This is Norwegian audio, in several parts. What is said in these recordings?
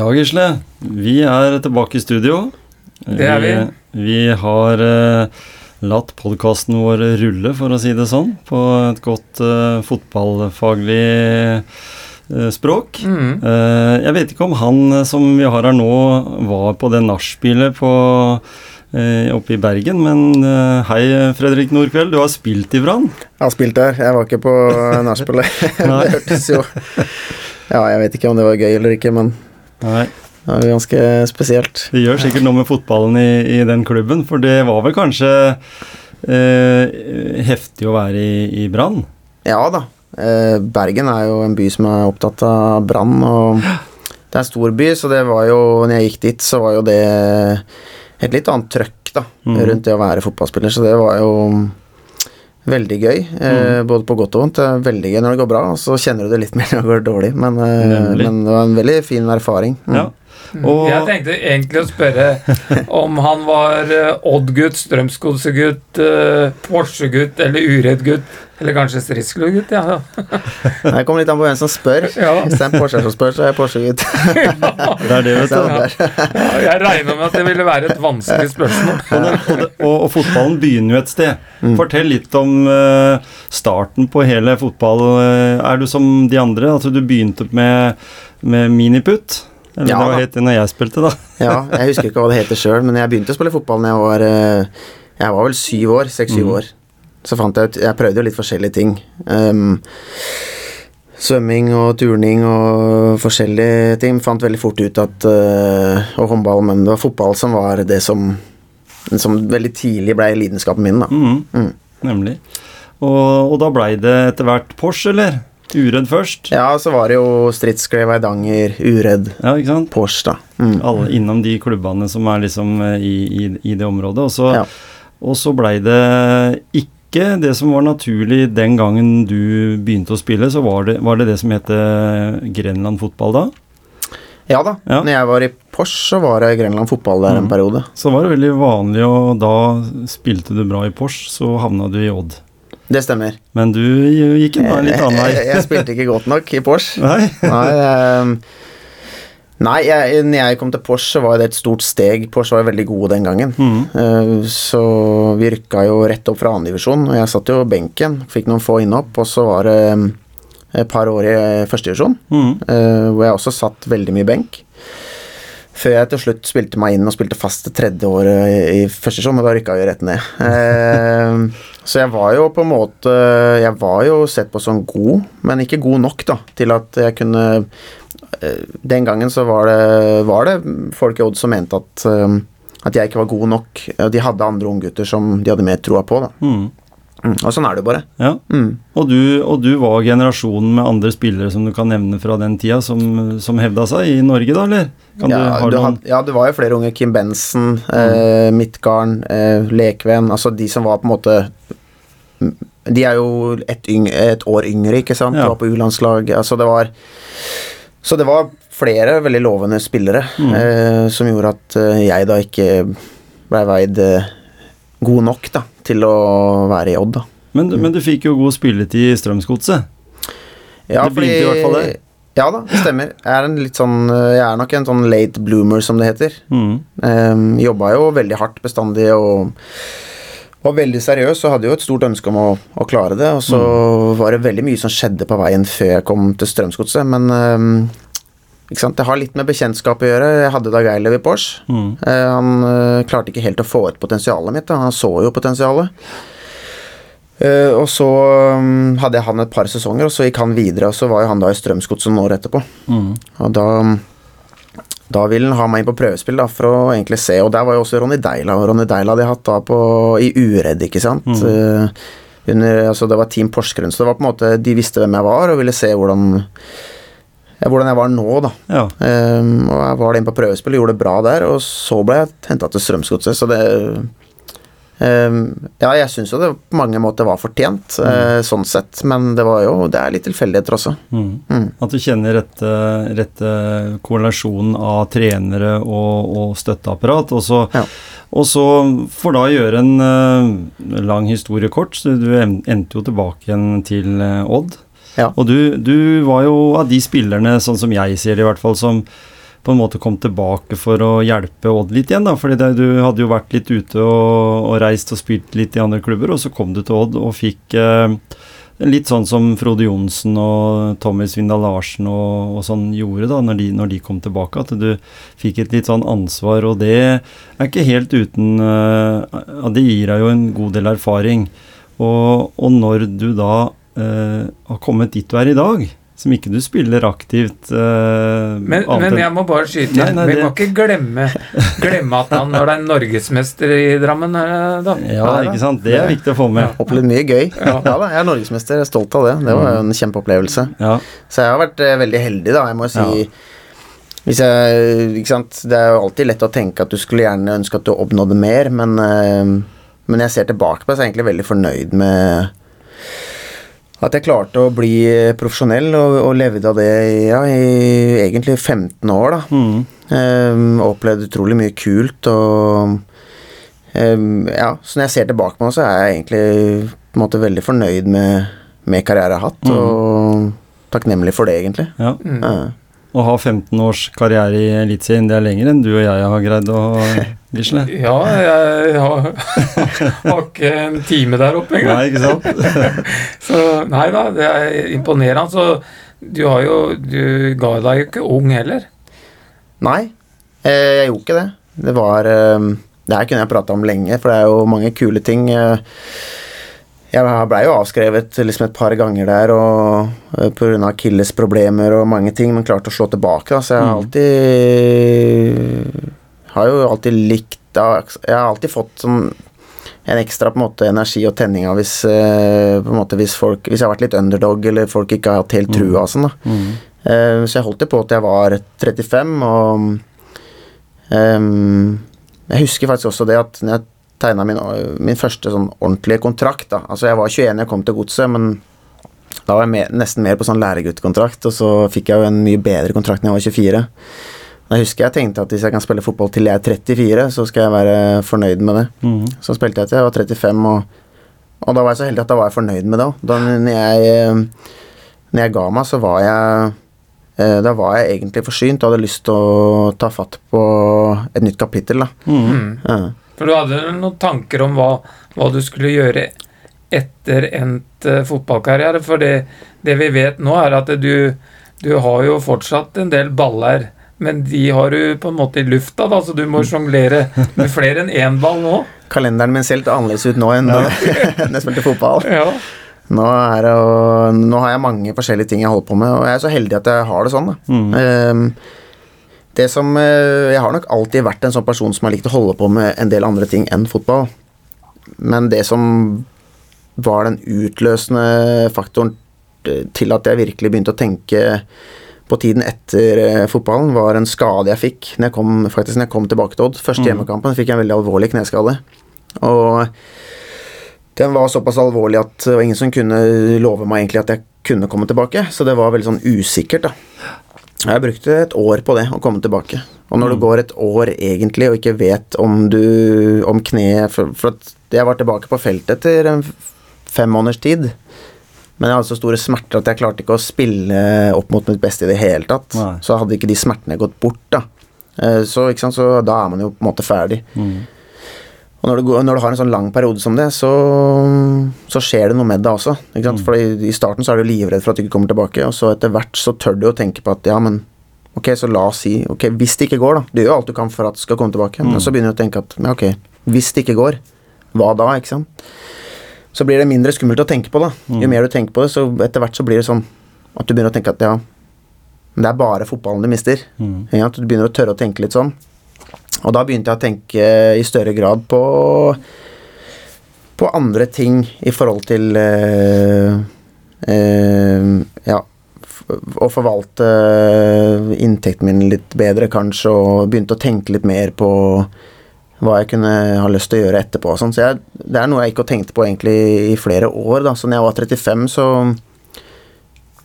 Ja, Gisle. Vi er tilbake i studio. Det er vi. Vi har uh, latt podkasten vår rulle, for å si det sånn, på et godt uh, fotballfaglig eh, språk. Eh, jeg vet ikke om han som vi har her nå, var på det nachspielet på oppe i Bergen, men hei, Fredrik Nordkveld. Du har spilt i Brann? Jeg har spilt der. Jeg var ikke på nachspielet. Det hørtes jo Ja, jeg vet ikke om det var gøy eller ikke, men Nei. det er ganske spesielt. Det gjør sikkert noe med fotballen i, i den klubben, for det var vel kanskje eh, heftig å være i, i Brann? Ja da. Eh, Bergen er jo en by som er opptatt av brann, og det er en stor by, så det var jo Når jeg gikk dit, så var jo det et litt annet trøkk da, mm. rundt det å være fotballspiller, så det var jo veldig gøy. Mm. Både på godt og vondt. Det veldig gøy når det går bra, og så kjenner du det litt mer når det går dårlig, men, eh, men det var en veldig fin erfaring. Mm. Ja. Og, Jeg tenkte egentlig å spørre om han var uh, Odd-gutt, Strømsgodset-gutt, uh, Porsche-gutt eller Uredd-gutt. Eller kanskje Striskel-gutt, ja. Det kommer litt an på hvem som spør. Ja. Hvis det er en Porsche som spør, så er jeg Porsche-gutt. det er det, vet du. det Ja, Jeg regna med at det ville være et vanskelig spørsmål. Og, det, og, det, og, og fotballen begynner jo et sted. Mm. Fortell litt om uh, starten på hele fotball. Eh, er du som de andre? Altså du begynte med, med miniputt? Eller Ja, det var het det når jeg spilte, da. Ja, jeg husker ikke hva det heter sjøl, men jeg begynte å spille fotball da jeg var eh, Jeg var vel syv år. Seks-syv mm. år. Så fant jeg ut Jeg prøvde jo litt forskjellige ting. Um, svømming og turning og forskjellige ting. Fant veldig fort ut at uh, Og håndball, men det var fotball som var det som Som veldig tidlig ble lidenskapen min, da. Mm. Mm. Nemlig. Og, og da blei det etter hvert Porsche, eller? Uredd først? Ja, så var det jo Stridsgrave, Veidanger, Uredd, Ja, ikke sant? Porsche, da. Mm. Alle innom de klubbene som er liksom eh, i, i, i det området. Og så, Ja. og så blei det ikke det som var naturlig den gangen du begynte å spille, så var det var det, det som het Grenland fotball da. Ja da. Ja. Når jeg var i Porsche, så var det Grenland fotball der en Mhm. periode. Så var det veldig vanlig, og da spilte du bra i Porsche, så havna du i Odd. Det stemmer. Men du gikk en litt annen vei. jeg spilte ikke godt nok i Porsche. Nei? Nei, ehm, nei jeg, når jeg kom til Porsche, så var det et stort steg. Porsche var veldig gode den gangen. Mm. Eh, så vi rykka jo rett opp fra andredivisjon, og jeg satt jo benken. Fikk noen få innhopp, og så var det ehm, et par år i førstedivisjon, mm. uh, hvor jeg også satt veldig mye benk. Før jeg til slutt spilte meg inn og spilte fast det tredje året i, i første divisjon, og da rykka vi rett ned. Eh, så jeg var jo på en måte Jeg var jo sett på som god, men ikke god nok da, til at jeg kunne eh, Den gangen så var det, var det folk i Odd som mente at, eh, at jeg ikke var god nok. De hadde andre unggutter som de hadde mer troa på. da. Mhm. Mm, og sånn er det jo bare. Ja. Mm. Og du, og du var generasjonen med andre spillere som du kan nevne fra den tida, som, som hevda seg i Norge, da, eller? Kan Ja, du, du noen had, ja, det var jo flere unge. Kim Benson, eh, Midtgarden, eh, Lekven. Altså de som var på en måte De er jo et, yngre, et år yngre, ikke sant? Ja. Var på U-landslag. Altså det var Så det var flere veldig lovende spillere Mm. eh, som gjorde at eh, jeg da ikke blei veid eh, god nok da, til å være i Odd, da. men, du- men du fikk jo god spilletid i Strømsgodset. Ja, Det begynte i hvert fall der. Ja da, det stemmer. Jeg er, sånn, jeg er nok en sånn late bloomer, som det heter. Mm. Um, jobba jo veldig hardt bestandig og var veldig seriøs og hadde jo et stort ønske om å, å klare det. Og så var det veldig mye som skjedde på veien før jeg kom til Strømsgodset, men um? Det har litt med bekjentskap å gjøre. Jeg hadde Dag Eilev i Porsche. Mm. Eh, han eh, klarte ikke helt å få ut potensialet mitt. Da. Han så jo potensialet. Eh, og så um, hadde jeg han et par sesonger, og så gikk han videre. Og så var jo han da i Strømsgodset noen år etterpå. Mm. Og da da ville han ha meg inn på prøvespill da, for å egentlig se, og der var jo også Ronny Deila. Og Ronny Deila hadde jeg hatt da på, i Uredd, ikke sant. Eh, under, altså det var Team Porsgrunn, så det var på en måte, de visste hvem jeg var, og ville se hvordan, hvordan jeg var nå, da. Ja. Um, og jeg var inne på prøvespill gjorde det bra der, og så ble jeg henta til Strømsgodset, så det um, Ja, jeg syns jo det på mange måter var fortjent, eh, sånn sett, men det var jo Det er litt tilfeldigheter også. Mm. Mm. At du kjenner rette, rette korrelasjonen av trenere og, og støtteapparat. Og så, Ja. og så får da gjøre en uh, lang historie kort. Så du endte jo tilbake igjen til uh, Odd. Ja. Og du, du var jo av de spillerne, sånn som jeg ser det i hvert fall, som på en måte kom tilbake for å hjelpe Odd litt igjen. da, fordi det, Du hadde jo vært litt ute og, og reist og spilt litt i andre klubber, og så kom du til Odd og fikk eh, Litt sånn som Frode Johnsen og Tommy Svindal Larsen og, og sånn gjorde da når de, når de kom tilbake. At du fikk et litt sånn ansvar, og det er ikke helt uten eh, Det gir deg jo en god del erfaring. Og, og når du da eh, har kommet dit du er i dag, som ikke du spiller aktivt uh, Men, men jeg må bare skyte inn. Vi det- må ikke glemme, glemme at han var det er norgesmester i Drammen, eh, da. Ja, ikke sant. Det er viktig å få med. Opplevd mye gøy. Ja. Ja. da, jeg er norgesmester, jeg er stolt av det. Det var jo en kjempeopplevelse. Ja. Så jeg har vært uh, veldig heldig, da. Jeg må si Hvis jeg Ikke sant. Det er jo alltid lett å tenke at du skulle gjerne ønske at du oppnådde mer, men, men jeg ser tilbake på det, så er egentlig veldig fornøyd med at jeg klarte å bli profesjonell og, og levde av det ja, i egentlig 15 år, da. Mm. Um, opplevde utrolig mye kult og um, Ja, så når jeg ser tilbake på det, så er jeg egentlig på en måte veldig fornøyd med, med karrieren jeg har hatt, og takknemlig for det, egentlig. ja. Mm. Å ha 15 års karriere i Eliteserien, det er lenger enn du og jeg har greid å Gisle. Ja, jeg har, har ikke en time der oppe engang. Nei, ikke sant? Så nei da, det er imponerende. Så du har jo Du ga deg jo ikke ung heller. Nei, eh, jeg gjorde ikke det. Det var eh, Det her kunne jeg prata om lenge, for det er jo mange kule ting. eh. Jeg blei jo avskrevet liksom et par ganger der og pga. på grunn av Akilles og mange ting, men klarte å slå tilbake. Da. Så jeg har alltid Har jo alltid likt Jeg har alltid fått sånn en ekstra på en måte energi og tenning av hvis, eh, måte, hvis, folk, hvis jeg har vært litt underdog eller folk ikke har hatt helt trua og sånn. Mm. Eh, så jeg holdt det på til jeg var 35, og um, Jeg husker faktisk også det at når jeg tegna min, min første sånn ordentlige kontrakt da, Altså, jeg var 21 da jeg kom til Godset, men da var jeg mer, nesten mer på sånn læreguttkontrakt, og så fikk jeg jo en mye bedre kontrakt da jeg var 24. Da husker jeg tenkte at hvis jeg kan spille fotball til jeg er 34, så skal jeg være fornøyd med det. Mm. Så spilte jeg til jeg var 35, og, og da var jeg så heldig at da var jeg fornøyd med det òg. Da når jeg, eh, når jeg ga meg, så var jeg eh, Da var jeg egentlig forsynt og hadde lyst til å ta fatt på et nytt kapittel, da. Mm. Mm. Ja. For du hadde noen tanker om hva, hva du skulle gjøre etter endt eh, fotballkarriere? For det, det vi vet nå, er at du, du har jo fortsatt en del baller, men de har du på en måte i lufta, da, så du må sjonglere med flere enn én ball nå. Kalenderen min ser litt annerledes ut nå enn da jeg spilte fotball. Ja. Nå, er det, jo- nå har jeg mange forskjellige ting jeg holder på med, og jeg er så heldig at jeg har det sånn. Da. Mm. Ehm, det som eh, Jeg har nok alltid vært en sånn person som har likt å holde på med en del andre ting enn fotball. Men det som var den utløsende faktoren eh, til at jeg virkelig begynte å tenke på tiden etter eh, fotballen, var en skade jeg fikk når jeg kom, faktisk når jeg kom tilbake til Odd. Første Mhm. hjemmekampen fikk jeg en veldig alvorlig kneskade. Og den var såpass alvorlig at det var ingen som kunne love meg egentlig at jeg kunne komme tilbake, så det var veldig sånn usikkert, da. Jeg brukte et år på det, å komme tilbake. Og når du går et år egentlig, og ikke vet om du Om kneet For, for jeg var tilbake på feltet etter en fem måneders tid. Men jeg hadde så store smerter at jeg klarte ikke å spille opp mot mitt beste i det hele tatt. Nei. Så hadde ikke de smertene gått bort, da. Eh, Så, ikke sant? så da er man jo på en måte ferdig. Mm. Og når du, når du har en sånn lang periode som det, så, så skjer det noe med deg også. Ikke sant? For i, starten så er du livredd for at du ikke kommer tilbake, og så etter hvert så tør du å tenke på at ja, men ok, så la oss si Ok, hvis det ikke går, da. Du gjør alt du kan for at du skal komme tilbake, men så begynner du å tenke at ja, ok, hvis det ikke går, hva da, ikke sant? Så blir det mindre skummelt å tenke på, da. Jo mer du tenker på det, så etter hvert så blir det sånn at du begynner å tenke at ja, det er bare fotballen du mister. Mm. Ja, at du begynner å tørre å tenke litt sånn. Og da begynte jeg å tenke i større grad på på andre ting i forhold til eh, eh, Ja, å forvalte inntekten min litt bedre, kanskje, og begynte å tenke litt mer på hva jeg kunne ha lyst til å gjøre etterpå. Sånn. Så jeg, det er noe jeg ikke har tenkt på egentlig i flere år. Da. Så når jeg var 35, så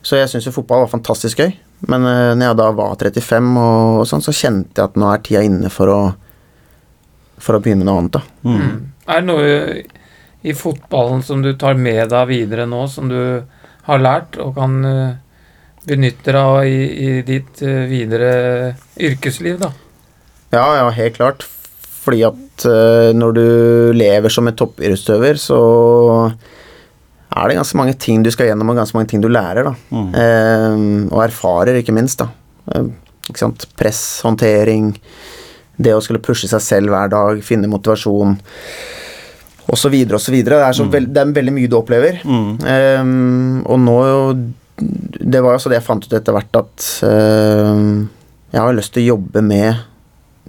Så jeg syns jo fotball var fantastisk gøy. Men uh, når jeg da var 35, og, og sånn, så kjente jeg at nå er tida inne for å For å begynne med noe annet. da. Mm. Er det noe i fotballen som du tar med deg videre nå, som du har lært og kan eh, benytte deg av i, i ditt eh, videre yrkesliv, da? Ja, ja, helt klart. Fordi at eh, når du lever som en toppidrettsutøver, så er det ganske mange ting du skal gjennom, og ganske mange ting du lærer, da. Mm. Eh, og erfarer, ikke minst, da. Eh, ikke sant? Press, håndtering, det å skulle pushe seg selv hver dag, finne motivasjon, så videre. Det er, så veld, det er veldig mye du opplever. Mm. Eh, og nå Det var jo så det jeg fant ut etter hvert at ehm, jeg har lyst til å jobbe med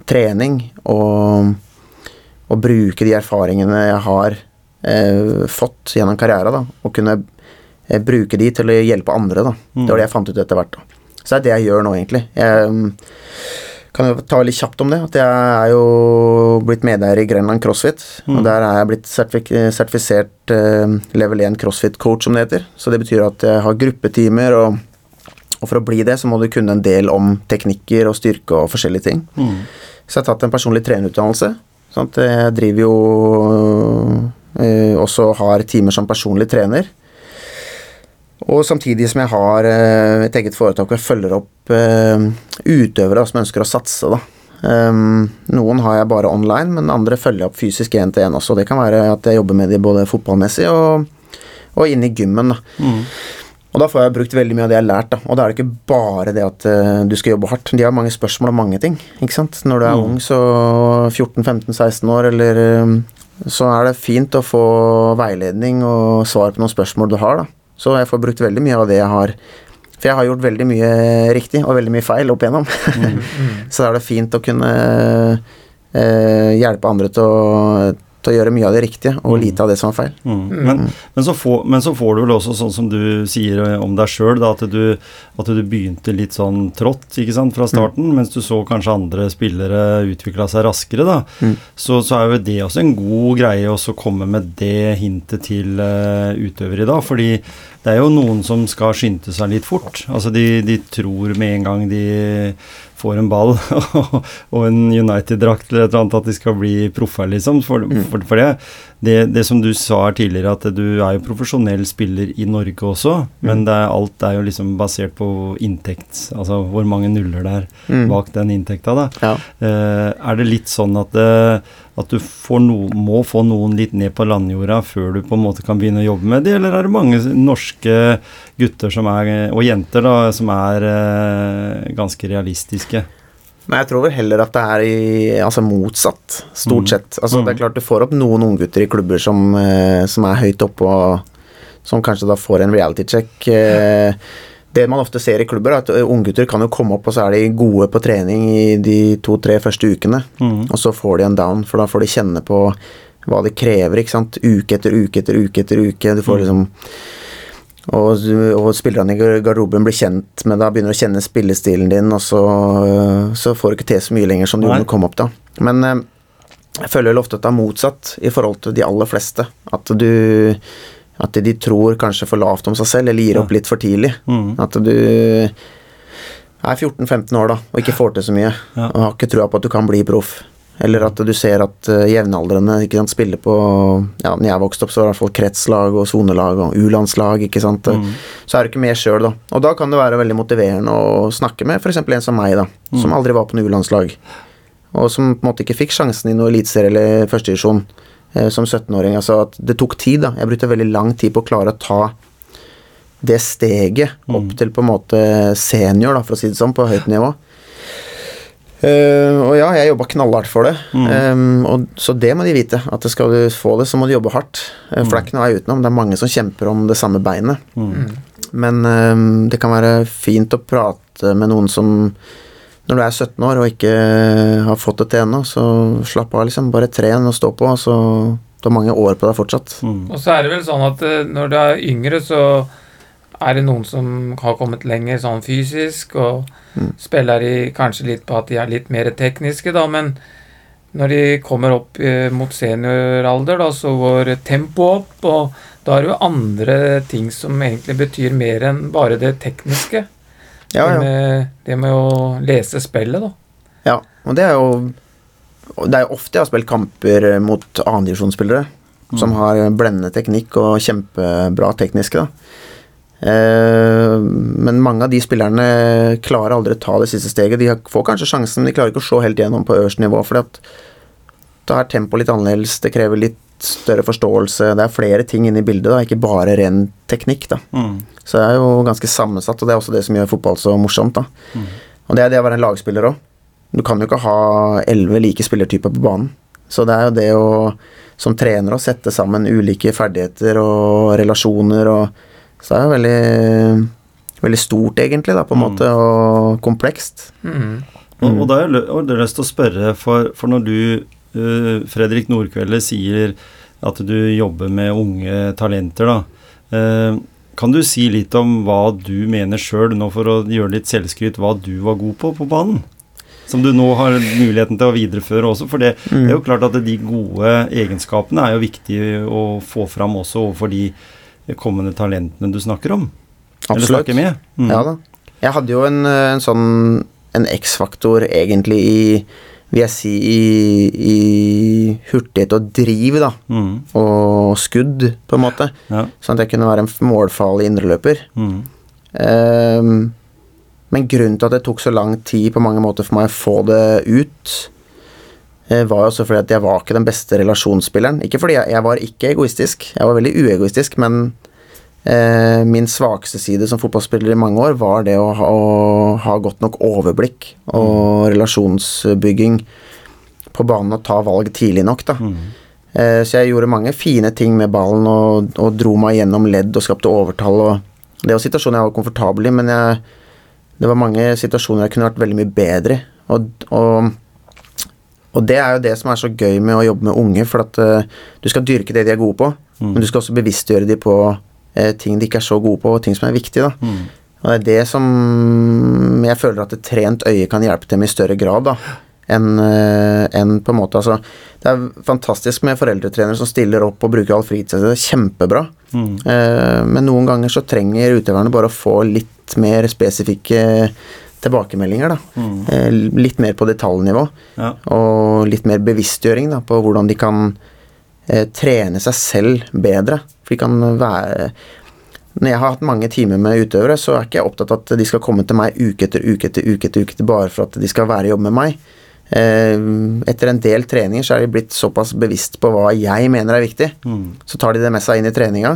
trening og, og bruke de erfaringene jeg har fått gjennom karrieren, da, og kunne eh, bruke de til å hjelpe andre. Da. Det var det jeg fant ut etter hvert. Da. Så det er det jeg gjør nå, egentlig. Jeg mm, kan jo ta litt kjapt om det. At jeg er jo blitt medeier i Grenland CrossFit. Og der er jeg blitt sertifik sertifisert eh, level 1 CrossFit-coach, som det heter. Så det betyr at jeg har gruppetimer, og, og for å bli det, så må du kunne en del om teknikker og styrke og forskjellige ting. Mm. Så jeg har tatt en personlig trenerutdannelse. Sånn at jeg driver jo eh, også har timer som personlig trener. Og samtidig som jeg har eh, et eget foretak hvor jeg følger opp eh, utøvere som ønsker å satse. Da. Um, noen har jeg bare online, men andre følger jeg opp fysisk én til én også. Det kan være at jeg jobber med de både fotballmessig og, og inne i gymmen. Da. Mm. Og da får jeg brukt veldig mye av det jeg har lært. Da. Og da er det ikke bare det at uh, du skal jobbe hardt. De har mange spørsmål om mange ting. ikke sant? Når du er Mm. ung, så 14-15-16 år, eller eh, Så er det fint å få veiledning og svar på noen spørsmål du har, da. Så jeg får brukt veldig mye av det jeg har For jeg har gjort veldig mye riktig og veldig mye feil opp igjennom. så da er det fint å kunne eh, hjelpe andre til å, til å gjøre mye av det riktige, og lite av det som er feil. Mm. Men, men, så får, men så får du vel også sånn som du sier om deg sjøl, at, du- at du begynte litt sånn trått ikke sant, fra starten, mens du så kanskje andre spillere utvikla seg raskere. da, så, så er jo det også en god greie også å komme med det hintet til uh, utøvere i dag. fordi det er jo noen som skal skynde seg litt fort. Altså de, de tror med en gang de får en ball og en United-drakt eller et eller annet at de skal bli proffer, liksom. For, for, for det, det, det som du sa her tidligere, at du er jo profesjonell spiller i Norge også, men det er, alt er jo liksom basert på inntekt, altså hvor mange nuller det er Mm. bak den inntekta, da. Ja. Eh, er det litt sånn at, det, at du får no, må få noen litt ned på landjorda før du på en måte kan begynne å jobbe med det, eller er det mange norske gutter som er, og jenter da, som er eh, ganske realistiske? Nei, jeg tror vel heller at det er i, altså motsatt, stort Mm. sett. Altså Det er klart du får opp noen unggutter i klubber som, eh, som er høyt oppe, og som kanskje da får en reality check. Eh, det man ofte ser i klubber, er at unggutter kan jo komme opp, og så er de gode på trening i de to-tre første ukene. Mm. Og så får de en down, for da får de kjenne på hva det krever, ikke sant. Uke etter uke etter uke etter uke. Du får liksom og, og spillerne i garderoben blir kjent med deg, begynner å kjenne spillestilen din, og så, så får du ikke til så mye lenger som du gjorde da du kom opp da. Men jeg føler jo ofte at det er motsatt i forhold til de aller fleste. At du At de tror kanskje for lavt om seg selv, eller gir opp litt for tidlig. Mm. At du er 14-15 år da, og ikke får til så mye, Ja. og har ikke trua på at du kan bli proff. Eller at du ser at uh, jevnaldrende ikke sant, spiller på Ja, når jeg vokste opp, så var det i hvert fall kretslag og sonelag og u-landslag, ikke sant. Mm. Så er du ikke med sjøl, da. Og da kan det være veldig motiverende å snakke med f.eks. en som meg, da, som aldri var på noe u-landslag. Og som på en måte ikke fikk sjansen i noe eliteserie eller førstedivisjon eh, som 17-åring. Altså at det tok tid, da. Jeg brukte veldig lang tid på å klare å ta det steget opp til på en måte senior, da, for å si det sånn, på høyt nivå. Uh, og ja, jeg jobba knallhardt for det. Eh, og, så det må de vite. At skal du få det, så må du jobbe hardt. Eh, for det er ikke noe vei utenom. Det er mange som kjemper om det samme beinet. Men um, det kan være fint å prate med noen som Når du er 17 år og ikke har fått det til ennå, så slapp av, liksom. Bare tren og stå på, så du har mange år på deg fortsatt. Mm. Og så er det vel sånn at eh, når du er yngre, så er det noen som har kommet lenger sånn fysisk, og Mm. spiller i kanskje litt på at de er litt mer tekniske, da, men når de kommer opp eh, mot senioralder, da, så går tempoet opp, og da er det jo andre ting som egentlig betyr mer enn bare det tekniske. Ja, Det, ja. med, det med å lese spillet, da. ja. Og det er jo Det er jo ofte jeg har spilt kamper mot annendivisjonsspillere som har blendende teknikk og kjempebra tekniske. da. Eh, men mange av de spillerne klarer aldri å ta det siste steget. De får kanskje sjansen, men de klarer ikke å se helt gjennom på øverste nivå. fordi at da er tempoet litt annerledes, det krever litt større forståelse. Det er flere ting inne i bildet, da, ikke bare ren teknikk. da. Mm. Så det er jo ganske sammensatt, og det er også det som gjør fotball så morsomt. da. Og det er det å være en lagspiller òg. Du kan jo ikke ha elleve like spillertyper på banen. Så det er jo det å som trener å sette sammen ulike ferdigheter og relasjoner og Så det er jo veldig Veldig stort, egentlig, da, på en Mm. måte, og komplekst. Mm. Og, og da har jeg lyst til å spørre, for, for når du, Fredrik Nordkvelde, sier at du jobber med unge talenter, da. eh, kan du si litt om hva du mener sjøl, nå for å gjøre litt selvskryt, hva du var god på på banen? Som du nå har muligheten til å videreføre også. For det, det er jo klart at de gode egenskapene er jo viktig å få fram også overfor de kommende talentene du snakker om. Eller Absolutt. snakker med. Mm. Ja da. Jeg hadde jo en, eh, en sånn En X-faktor egentlig i Vil jeg si i, i hurtighet og driv, da. Mm. Og skudd, på en måte. Ja. Sånn at jeg kunne være en målfarlig indreløper. Mm. Ehm, men grunnen til at det tok så lang tid på mange måter for meg å få det ut, eh, var jo også fordi at jeg var ikke den beste relasjonsspilleren. Ikke fordi jeg, jeg var ikke egoistisk, jeg var veldig uegoistisk, men min svakeste side som fotballspiller i mange år var det å ha, å ha godt nok overblikk og relasjonsbygging på banen og ta valg tidlig nok, da. Mm. Eh, Så jeg gjorde mange fine ting med ballen og, og dro meg gjennom ledd og skapte overtall. Og det var situasjoner jeg var komfortabel i, men jeg, det var mange situasjoner jeg kunne vært veldig mye bedre i. Og, og, og det er jo det som er så gøy med å jobbe med unge, for at uh, du skal dyrke det de er gode på, Mm. men du skal også bevisstgjøre de på eh, ting de ikke er så gode på, og ting som er viktige. da. Mm. Og det er det som jeg føler at et trent øye kan hjelpe dem i større grad, da. Enn en på en måte Altså, det er fantastisk med foreldretrenere som stiller opp og bruker all fritid. Det er kjempebra. Mm. Eh, men noen ganger så trenger utøverne bare å få litt mer spesifikke tilbakemeldinger, da. Mm. Eh, litt mer på detaljnivå. Ja. Og litt mer bevisstgjøring da, på hvordan de kan eh, trene seg selv bedre. For de kan være Når jeg har hatt mange timer med utøvere, så er ikke jeg opptatt av at de skal komme til meg uke etter uke etter uke etter uke bare for at de skal være i jobb med meg. Eh, etter en del treninger så er de blitt såpass bevisst på hva jeg mener er viktig. Mm. Så tar de det med seg inn i treninga.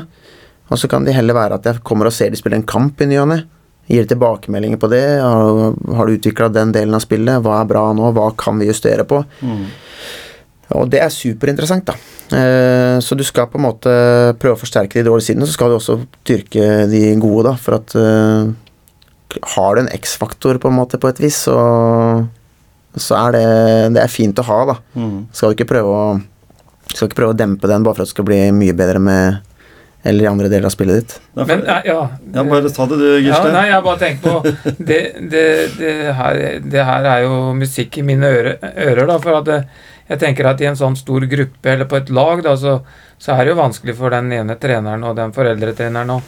Og så kan det heller være at jeg kommer og ser de spille en kamp i ny og ne. Gir tilbakemeldinger på det. Har, har du utvikla den delen av spillet? Hva er bra nå? Hva kan vi justere på? Mm. Og det er superinteressant, da. Eh, så du skal på en måte prøve å forsterke de dårlige sidene, så skal du også dyrke de gode, da. For at eh, har du en X-faktor på en måte på et vis, så, så er det, det er fint å ha, da. Mm. Skal du ikke prøve å skal ikke prøve å dempe den bare for at det skal bli mye bedre med eller i andre deler av spillet ditt. Ja, for- Men nei, ja, ja, bare ta det du, ja, nei, jeg bare tenker på det, det, det, her, det her er jo musikk i mine øre, ører, da. For at det, jeg tenker at i en sånn stor gruppe eller på et lag, da, så, så er det jo vanskelig for den ene treneren og den foreldretreneren å,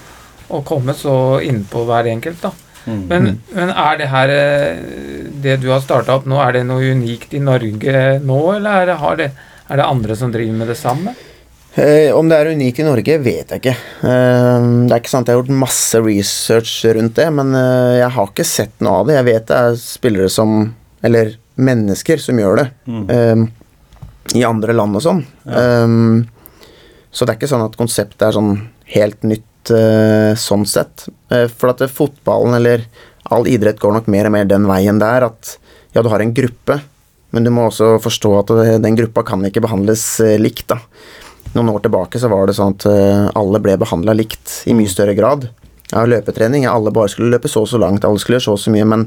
å komme så innpå hver enkelt, da. Mm. Men, men er det her eh, Det du har starta opp nå, er det noe unikt i Norge nå, eller er det, har det, er det andre som driver med det samme? Eh, om det er unikt i Norge, vet jeg ikke. Eh, det er ikke sant, Jeg har gjort masse research rundt det, men eh, jeg har ikke sett noe av det. Jeg vet det er spillere som Eller mennesker som gjør det. Mm. Eh, I andre land og sånn. Eh, så det er ikke sånn at konseptet er sånn helt nytt uh, sånn sett. Uh, for at det, fotballen eller all idrett går nok mer og mer den veien der at ja, du har en gruppe, men du må også forstå at den gruppa kan ikke behandles eh, likt, da. Noen år tilbake så var det sånn at eh, alle ble behandla likt i mye større grad. ja, løpetrening. Alle bare skulle løpe så og så langt, alle skulle gjøre så og så mye, men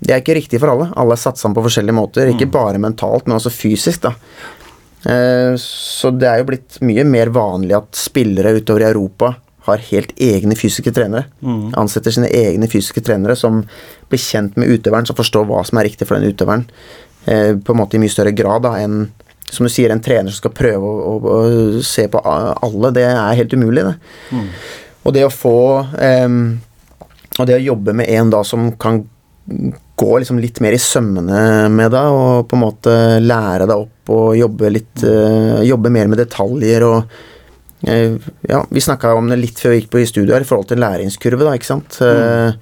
det er ikke riktig for alle. Alle er satt sammen på forskjellige måter. Ikke bare mentalt, men også fysisk, da. Eh, Så det er jo blitt mye mer vanlig at spillere utover i Europa har helt egne fysiske trenere. Ansetter sine egne fysiske trenere som blir kjent med utøveren, som forstår hva som er riktig for den utøveren. Eh, På en måte i mye større grad da enn som du sier, en trener som skal prøve å, å, å se på alle. Det er helt umulig, det. Og det å få um, Og det å jobbe med en da som kan gå liksom litt mer i sømmene med deg, og på en måte lære deg opp og jobbe litt eh, Jobbe mer med detaljer og eh, Ja, vi snakka om det litt før vi gikk på i studio her, i forhold til læringskurve, da, ikke sant. Mm.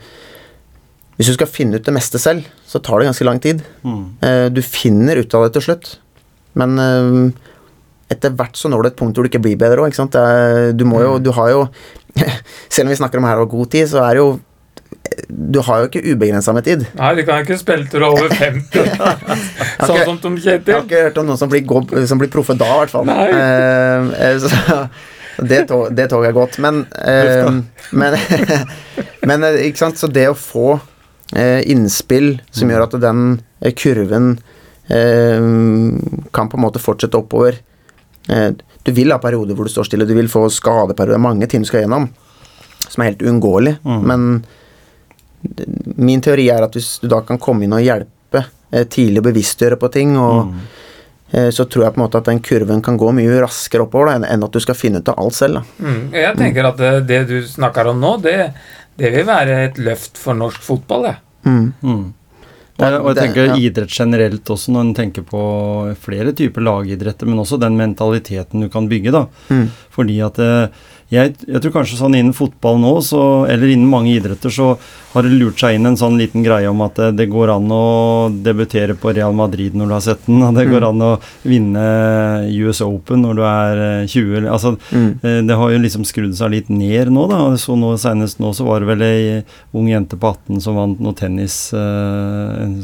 hvis du skal finne ut det meste selv, så tar det ganske lang tid. Mm. Eh, du finner ut av det til slutt, men eh, etter hvert så når du et punkt hvor du ikke blir bedre òg, du må jo Du har jo Selv om vi snakker om her og god tid, så er det jo Du har jo ikke ubegrensa med tid. Nei, du kan ikke spille til du er over 50. sånn som Tom Kjetil. Jeg har ikke hørt om noen som blir, som blir proffe da, i hvert fall. Eh, eh, så, det, tog, det toget er godt. Men, eh, men, men eh, ikke sant, så det å få eh, innspill som gjør at den kurven kan på en måte fortsette oppover eh, Du vil ha perioder hvor du står stille, du vil få skadeperioder, mange ting du skal gjennom, som er helt uunngåelig. Men min teori er at hvis du da kan komme inn og hjelpe eh, tidlig å bevisstgjøre på ting, og mm. så tror jeg på en måte at den kurven kan gå mye raskere oppover da, enn- at du skal finne ut av alt selv. Da. Mm. Jeg tenker at det, det du snakker om nå, det, det vil være et løft for norsk fotball, det. Mm. Mm. Og, jeg- og jeg det- tenker ja. idrett generelt også, når en tenker på flere typer lagidretter, men også den mentaliteten du kan bygge, da. Mm. Fordi at eh, jeg, jeg tror kanskje sånn innen fotball nå, så, eller innen mange idretter, så har det lurt seg inn en sånn liten greie om at det, det går an å debutere på Real Madrid når du har sett den, og det går an å vinne US Open når du er eh, 20. Altså, Mm. eh, det har jo liksom skrudd seg litt ned nå, da. Så nå, senest nå så var det vel ei ung jente på 18 som vant noe tennis, eh, en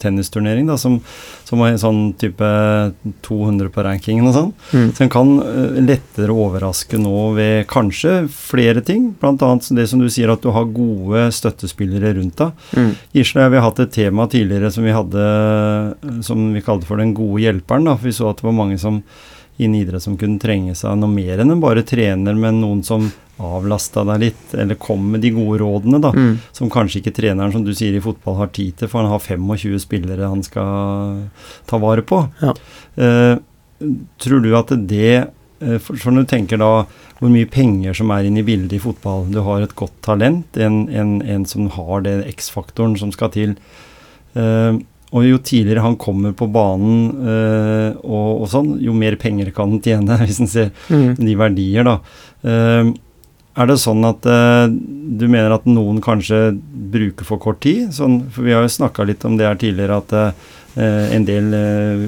tennisturnering, da, som, som var en sånn type 200 på rankingen og sånn. Mm. Så en kan eh, lettere overraske nå ved kanskje flere ting, bl.a. det som du sier at du har gode støttespillere rundt deg. Mm. Gisle og jeg vi har hatt et tema tidligere som vi hadde som vi kalte for den gode hjelperen. da, for Vi så at det var mange som innen idrett som kunne trenge seg noe mer enn en bare trener, men noen som avlasta deg litt, eller kom med de gode rådene, da. Mm. Som kanskje ikke treneren, som du sier, i fotball har tid til, for han har 25 spillere han skal ta vare på. Ja. Eh, tror du at det eh, for når du tenker da hvor mye penger som er inne i bildet i fotball Du har et godt talent, en, en, en som har den X-faktoren som skal til. Uh, og jo tidligere han kommer på banen uh, og, og sånn, jo mer penger kan han tjene, hvis en ser Mm. de verdier, da. Uh, er det sånn at du mener at noen kanskje bruker for kort tid? Sånn, for vi har jo snakka litt om det her tidligere, at en del eh,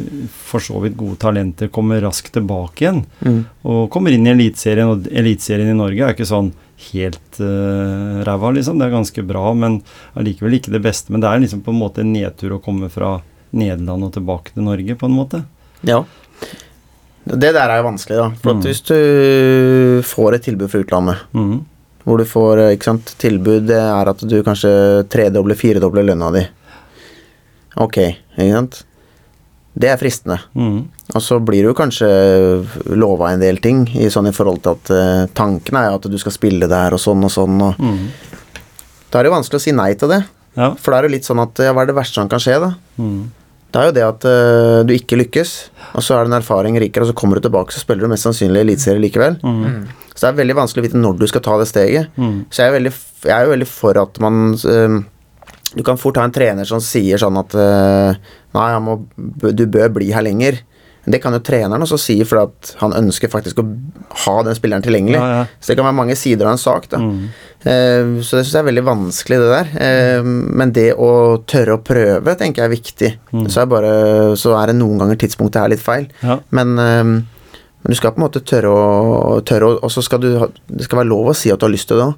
for så vidt gode talenter kommer raskt tilbake igjen. Mm. Og kommer inn i Eliteserien, og Eliteserien i Norge er ikke sånn helt uh, ræva, liksom. Det er ganske bra, men allikevel ikke det beste. Men det er liksom på en måte en nedtur å komme fra Nederland og tilbake til Norge, på en måte. Ja. Det der er jo vanskelig, da. For at Mm. hvis du får et tilbud fra utlandet, mm. hvor du får eh, sant, tilbud det er at du kanskje tredobler, firedobler lønna di. Ok, ikke sant. Det er fristende. Mm. Og så blir du kanskje lova en del ting i sånn i forhold til at uh, tanken er at du skal spille der og sånn og sånn, og mm. da er det jo vanskelig å si nei til det. Ja. For da er det litt sånn at ja, hva er det verste som kan skje, da? Mm. Det er jo det at uh, du ikke lykkes, og så er det en erfaring rikere, og så kommer du tilbake, så spiller du mest sannsynlig eliteserie likevel. Mhm. Mm. Så det er veldig vanskelig å vite når du skal ta det steget. Mhm. Så jeg er, veldig, jeg er jo veldig for at man eh, Du kan fort ha en trener som sier sånn at eh, Nei, må, du bør bli her lenger. Det kan jo treneren også si, for at han ønsker faktisk å ha den spilleren tilgjengelig. Ja, ja. Så det kan være mange sider av en sak. da Mm. Uh, Så det syns jeg er veldig vanskelig, det der. Eh, Men det å tørre å prøve, tenker jeg er viktig. Mm. Så, er bare, så er det noen ganger tidspunktet er litt feil. Ja. Men, uh, men du skal på en måte tørre å, tørre å Og så skal du det skal være lov å si at du har lyst til det òg.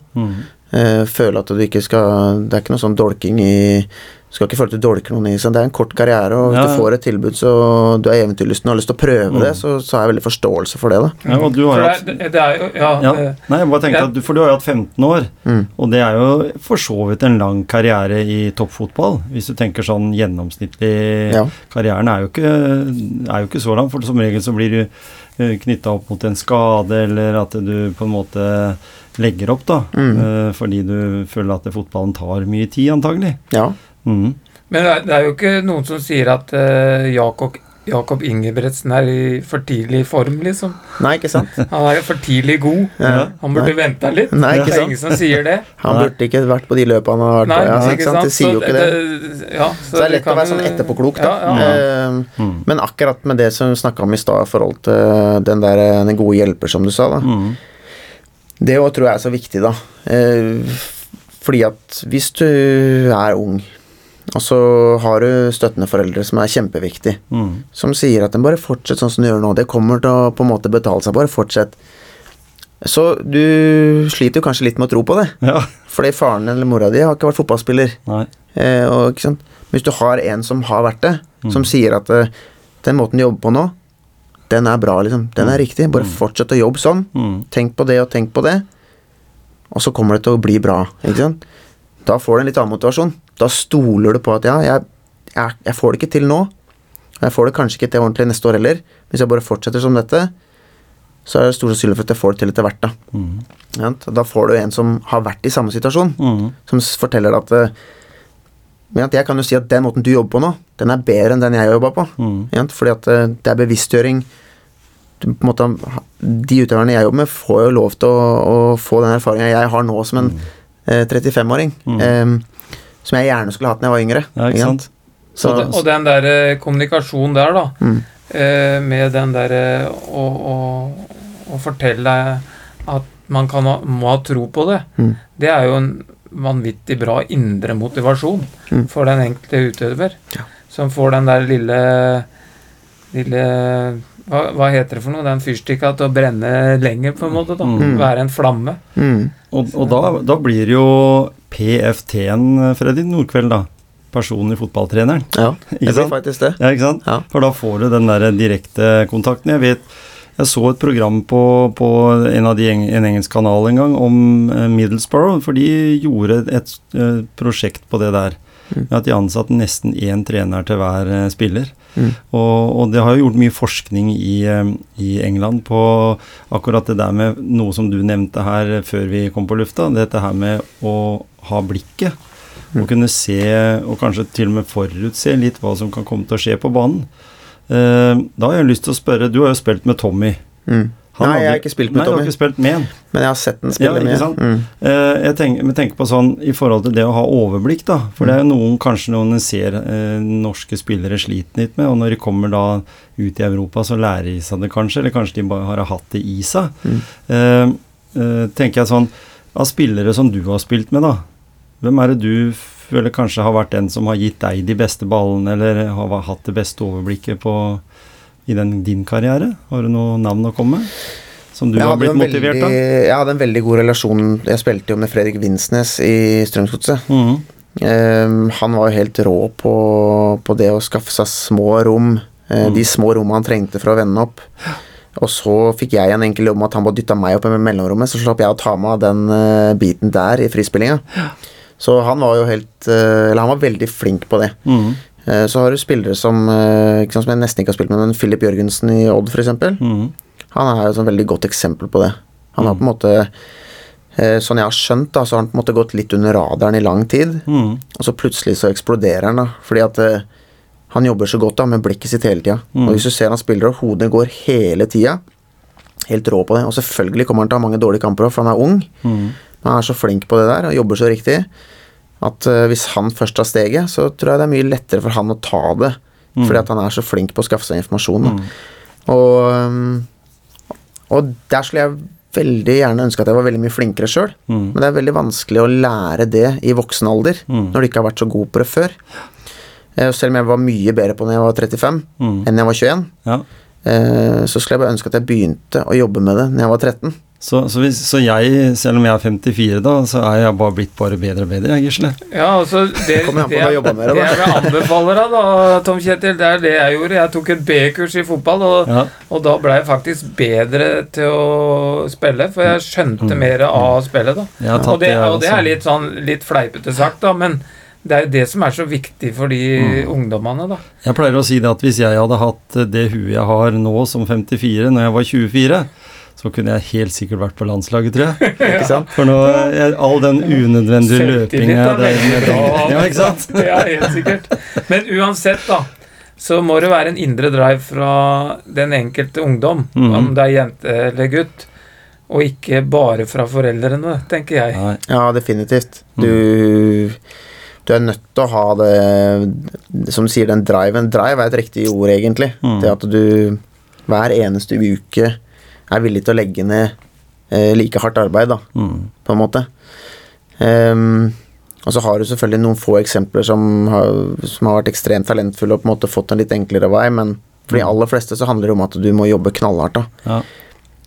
Eh, føle at du ikke skal Det er ikke noe sånn dolking i du skal ikke føle at du dolker noen i seg. Det er en kort karriere, og hvis Ja, du får et tilbud så du er eventyrlysten og har lyst til å prøve det, så, så har jeg veldig forståelse for det. da. Ja, og du har hatt... det, det er jo Ja. ja. eh, Nei, jeg bare tenkte at du, For du har jo hatt 15 år, Mm. og det er jo for så vidt en lang karriere i toppfotball. Hvis du tenker sånn gjennomsnittlig Ja. Karrieren er jo, ikke, er jo ikke så lang, for som regel så blir du knytta opp mot en skade, eller at du på en måte legger opp, da. Mm. Uh, Fordi du føler at fotballen tar mye tid, antagelig. Ja. Mm. Men det er, det er jo ikke noen som sier at uh, Jakob, Jakob Ingebretsen er i for tidlig form, liksom. Nei, ikke sant? Han er jo for tidlig god. Ja. Han burde venta litt. Nei, ikke det er ingen som sier det. Han burde ikke vært på de løpene han har vært Nei, på. Ja, ikke sant? Det sier jo ikke det. ja, Så det er lett å være sånn etterpåklok, da. Ja. Eh, Mhm. Men akkurat med det som vi snakka om i stad, i forhold til den der den gode hjelper, som du sa, da. Det òg tror jeg er så viktig, da. Eh, fordi at hvis du er ung, og så har du støttende foreldre som er kjempeviktig, mm. som sier at den bare fortsett sånn som du gjør nå, det kommer til å på en måte betale seg, bare fortsett. Så du sliter jo kanskje litt med å tro på det, Ja. fordi faren eller mora di har ikke vært fotballspiller. Eh, og? Hvis du har en som har vært det, som sier at eh, den måten du jobber på nå, den er bra, liksom. Den er riktig. Bare fortsett å jobbe sånn. Mhm. Tenk på det og tenk på det, og så kommer det til å bli bra. Ikke sant? Da får du en litt annen motivasjon. Da stoler du på at ja, jeg, jeg, jeg får det ikke til nå. Og jeg får det kanskje ikke til ordentlig neste år heller. Hvis jeg bare fortsetter som dette, så er det stor sannsynlighet for at jeg får det til etter hvert. Da. Mm. Sant? Da får du en som har vært i samme situasjon, mm. som forteller at eh, men Jeg kan jo si at den måten du jobber på nå, den er bedre enn den jeg jobba på. Mm. Sant? Fordi at eh, det er bevisstgjøring. Du, på en måte, de utøverne jeg jobber med, får jo lov til å, å få den erfaringa jeg har nå som en eh, 35-åring. Mm. eh, som jeg gjerne skulle hatt da jeg var yngre. Ja, ikke sant? Så, og, det, og den der eh, kommunikasjonen der, da, Mm. eh, med den derre å, å, å fortelle at man kan ha, må ha tro på det, Mm. det er jo en vanvittig bra indre motivasjon Mm. for den enkelte utøver. Ja. Som får den der lille lille hva, hva heter det for noe? Det er en fyrstikka til å brenne lenger, på en måte. da Mm. Være en flamme. mm, Og, og da, da blir jo PFT-en, Freddy Nordkveld, da. Personlig fotballtreneren. ja, det Ikke blir sant? faktisk det. Ja, ikke sant? Ja. For da får du den der direkte kontakten. Jeg vet jeg så et program på, på en av de en engelsk kanal en gang om eh, Middlesbrough, for de gjorde et et prosjekt på det der. Mm. At de ansatte nesten én trener til hver eh, spiller. Mm. Og, og det har jo gjort mye forskning i, eh, i England på akkurat det der med noe som du nevnte her før vi kom på lufta. Dette her med å ha blikket. Mm. Kunne se, og kanskje til og med forutse litt hva som kan komme til å skje på banen. Eh, da har jeg lyst til å spørre Du har jo spilt med Tommy. Mm. Han Nei, jeg har ikke spilt med Nei, du Tommy, ikke spilt med men jeg har sett den spille Ja, ikke med. sant? Mm. Uh, jeg tenker, tenker på sånn i forhold til det å ha overblikk, da. For det er jo noen, kanskje noen ser uh, norske spillere sliter litt med, og når de kommer da ut i Europa, så lærer de seg det kanskje, eller kanskje de bare har hatt det i seg. Mm. Uh, tenker jeg sånn Av spillere som du har spilt med, da. Hvem er det du føler kanskje har vært den som har gitt deg de beste ballene, eller har hatt det beste overblikket på i den, din karriere? Har du noe navn å komme med? Som du har blitt motivert veldig, av? Jeg hadde en veldig god relasjon Jeg spilte jo med Fredrik Vinsnes i Strømsgodset. Mhm. Um, han var jo helt rå på, på det å skaffe seg små rom. Mm. De små rommene han trengte for å vende opp. Og så fikk jeg en enkel jobb med at han bare dytta meg opp i mellomrommet, så slapp jeg å ta meg av den uh, biten der i frispillinga. Så han var jo helt uh, Eller han var veldig flink på det. Mhm. Eh, så har du spillere som, eh, som jeg nesten ikke har spilt med, men Filip Jørgensen i Odd, f.eks. Mm. Han er et sånn veldig godt eksempel på det. Han har Mm. på en måte eh, Sånn jeg har skjønt, da, så har han på en måte gått litt under radaren i lang tid. Mm. Og så plutselig så eksploderer han, da. Fordi at han jobber så godt da med blikket sitt hele tida. Mm. Og hvis du ser han spiller, og hodet går hele tida Helt rå på det. Og selvfølgelig kommer han til å ha mange dårlige kamper for han er ung. Mm. Men han er så flink på det der og jobber så riktig at eh, hvis han først tar steget, så tror jeg det er mye lettere for han å ta det. Mm. Fordi at han er så flink på å skaffe seg informasjon. Mhm. Og, um, og der skulle jeg veldig gjerne ønske at jeg var veldig mye flinkere sjøl. Mm. Men det er veldig vanskelig å lære det i voksen alder, Mm. når du ikke har vært så god på det før. Eh, Selv om jeg var mye bedre på det da jeg var 35 Mhm. enn jeg var 21, Ja, eh, så skulle jeg bare ønske at jeg begynte å jobbe med det når jeg var 13. Så, så, hvis, så jeg, selv om jeg er 54 da, så er jeg bare blitt bare bedre og bedre, jeg, Gisle. Ja, altså Det, det, det, det, med, det jeg vil anbefale deg, da, Tom Kjetil, det er det jeg gjorde. Jeg tok et B-kurs i fotball, og, Ja. og da ble jeg faktisk bedre til å spille, for jeg skjønte Mm. mer av spillet, da. Jeg Og det, jeg og det er litt sånn litt fleipete sagt, da, men det er jo det som er så viktig for de Mm. ungdommene, da. Jeg pleier å si det at hvis jeg hadde hatt det huet jeg har nå som 54, når jeg var 24, så kunne jeg helt sikkert vært på landslaget, tror jeg. Ikke sant? For nå, jeg, all den unødvendige løpinga. Ja, ikke sant? Ja, helt sikkert. Men uansett, da, så må det være en indre drive fra den enkelte ungdom, Mhm. om det er jente eller gutt, og ikke bare fra foreldrene, tenker jeg. Nei. Ja, definitivt. Du, du er nødt til å ha det Som du sier, den driven. Drive er et riktig ord, egentlig. Mm. Det at du hver eneste uke er villig til å legge ned eh, like hardt arbeid, da, Mm. på en måte. Um, og så har du selvfølgelig noen få eksempler som har, som har vært ekstremt talentfulle og på en måte fått en litt enklere vei, men for de Mm. aller fleste så handler det om at du må jobbe knallhardt. da. Ja.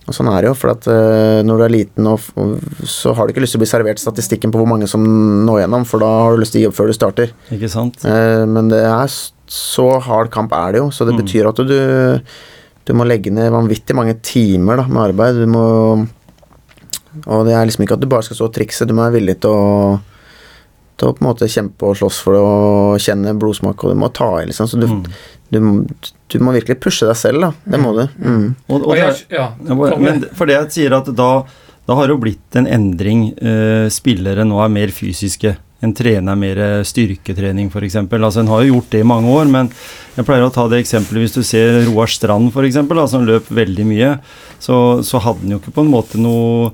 Og sånn er det jo, for at uh, når du er liten, og, og så har du ikke lyst til å bli servert statistikken på hvor mange som når gjennom, for da har du lyst til å gi opp før du starter. Ikke sant? Uh, men det er så hard kamp er det jo, så det Mm. betyr at du, du må legge ned vanvittig mange timer da, med arbeid. Du må Og det er liksom ikke at du bare skal stå og trikse, du må være villig til å til å på en måte kjempe og slåss for det og kjenne blodsmak, og du må ta i, liksom. Så du, Mm. du, du må virkelig pushe deg selv, da. Det må du. Mm. Og, og Og det, ja, men for det jeg sier at da, da har det jo blitt en endring. Eh, spillere nå er mer fysiske. En trener mer styrketrening, f.eks. Altså, en har jo gjort det i mange år, men jeg pleier å ta det eksempelet hvis du ser Roar Strand, f.eks., som løp veldig mye, så, så hadde han jo ikke på en måte noe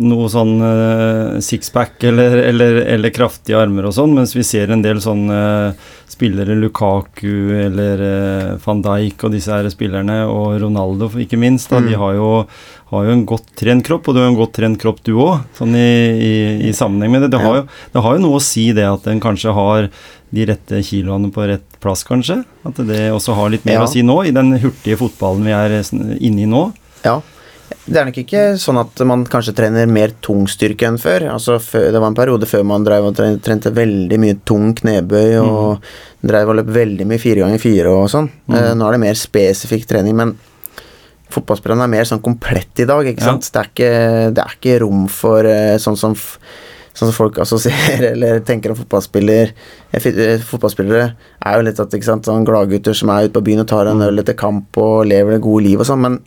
noe sånn uh, sixpack eller, eller, eller kraftige armer og sånn, mens vi ser en del sånne spillere, Lukaku eller uh, van Dijk og disse her spillerne, og Ronaldo ikke minst, da, Mm. de har jo, har jo en godt trent kropp, og du har en godt trent kropp du òg, sånn i, i, i sammenheng med det. Det har, jo, det har jo noe å si det at en kanskje har de rette kiloene på rett plass, kanskje. At det også har litt mer Ja. å si nå, i den hurtige fotballen vi er inne i nå. Ja. Det er nok ikke sånn at man kanskje trener mer tungstyrke enn før. Altså, det var en periode før man drev og trente, veldig mye tung knebøy og drev og løp veldig mye fire ganger fire og sånn. Mm. Eh, nå er det mer spesifikk trening, men fotballspillerne er mer sånn komplett i dag, ikke Ja. Det, er ikke, det er ikke rom for eh, sånn som Sånn som folk assosierer eller tenker om fotballspiller eh, Fotballspillere er jo litt at, ikke sant, sånn gladgutter som er ute på byen og tar Mm. en øl etter kamp og lever det gode liv og sånn, men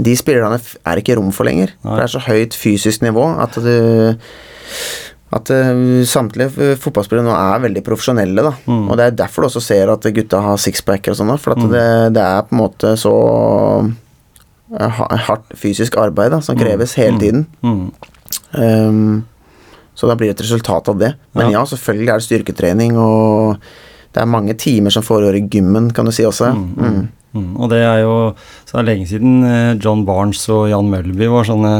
de spillerne er ikke rom for lenger. Nei. Det er så høyt fysisk nivå at du at eh, samtlige fotballspillere nå er veldig profesjonelle, da. Mm. Og det er derfor du også ser at gutta har sixpacker og sånn, for at Mm. det, det er på en måte så eh, hardt fysisk arbeid da, som Mm. kreves hele Mm. tiden. Mm. Ehm, så da blir det et resultat av det. Men Ja. ja, selvfølgelig er det styrketrening, og det er mange timer som foregår i gymmen, kan du si også. Mm, Mm. Og det er jo så er det lenge siden eh, John Barnes og Jan Mølby var sånne